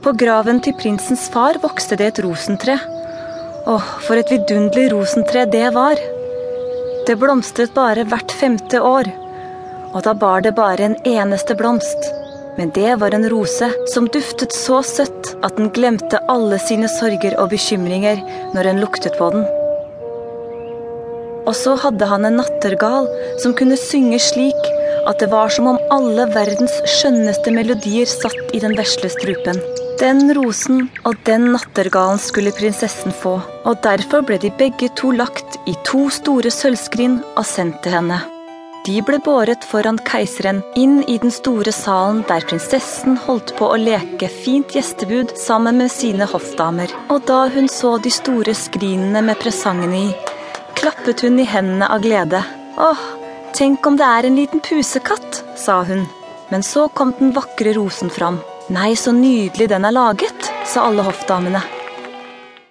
På graven til prinsens far vokste det et rosentre. Åh, for et vidunderlig rosentre det var! Det blomstret bare hvert femte år, og da bar det bare en eneste blomst. Men det var en rose som duftet så søtt at den glemte alle sine sorger og bekymringer når en luktet på den. Og så hadde han en nattergal som kunne synge slik at det var som om alle verdens skjønneste melodier satt i den vesle strupen. Den rosen og den nattergalen skulle prinsessen få, og derfor ble de begge to lagt i to store sølvskrin og sendt til henne. De ble båret foran keiseren inn i den store salen der prinsessen holdt på å leke fint gjestebud sammen med sine hoffdamer. Og da hun så de store skrinene med presangene i, klappet hun i hendene av glede. Åh, tenk om det er en liten pusekatt, sa hun. Men så kom den vakre rosen fram. Nei, så nydelig den er laget, sa alle hoffdamene.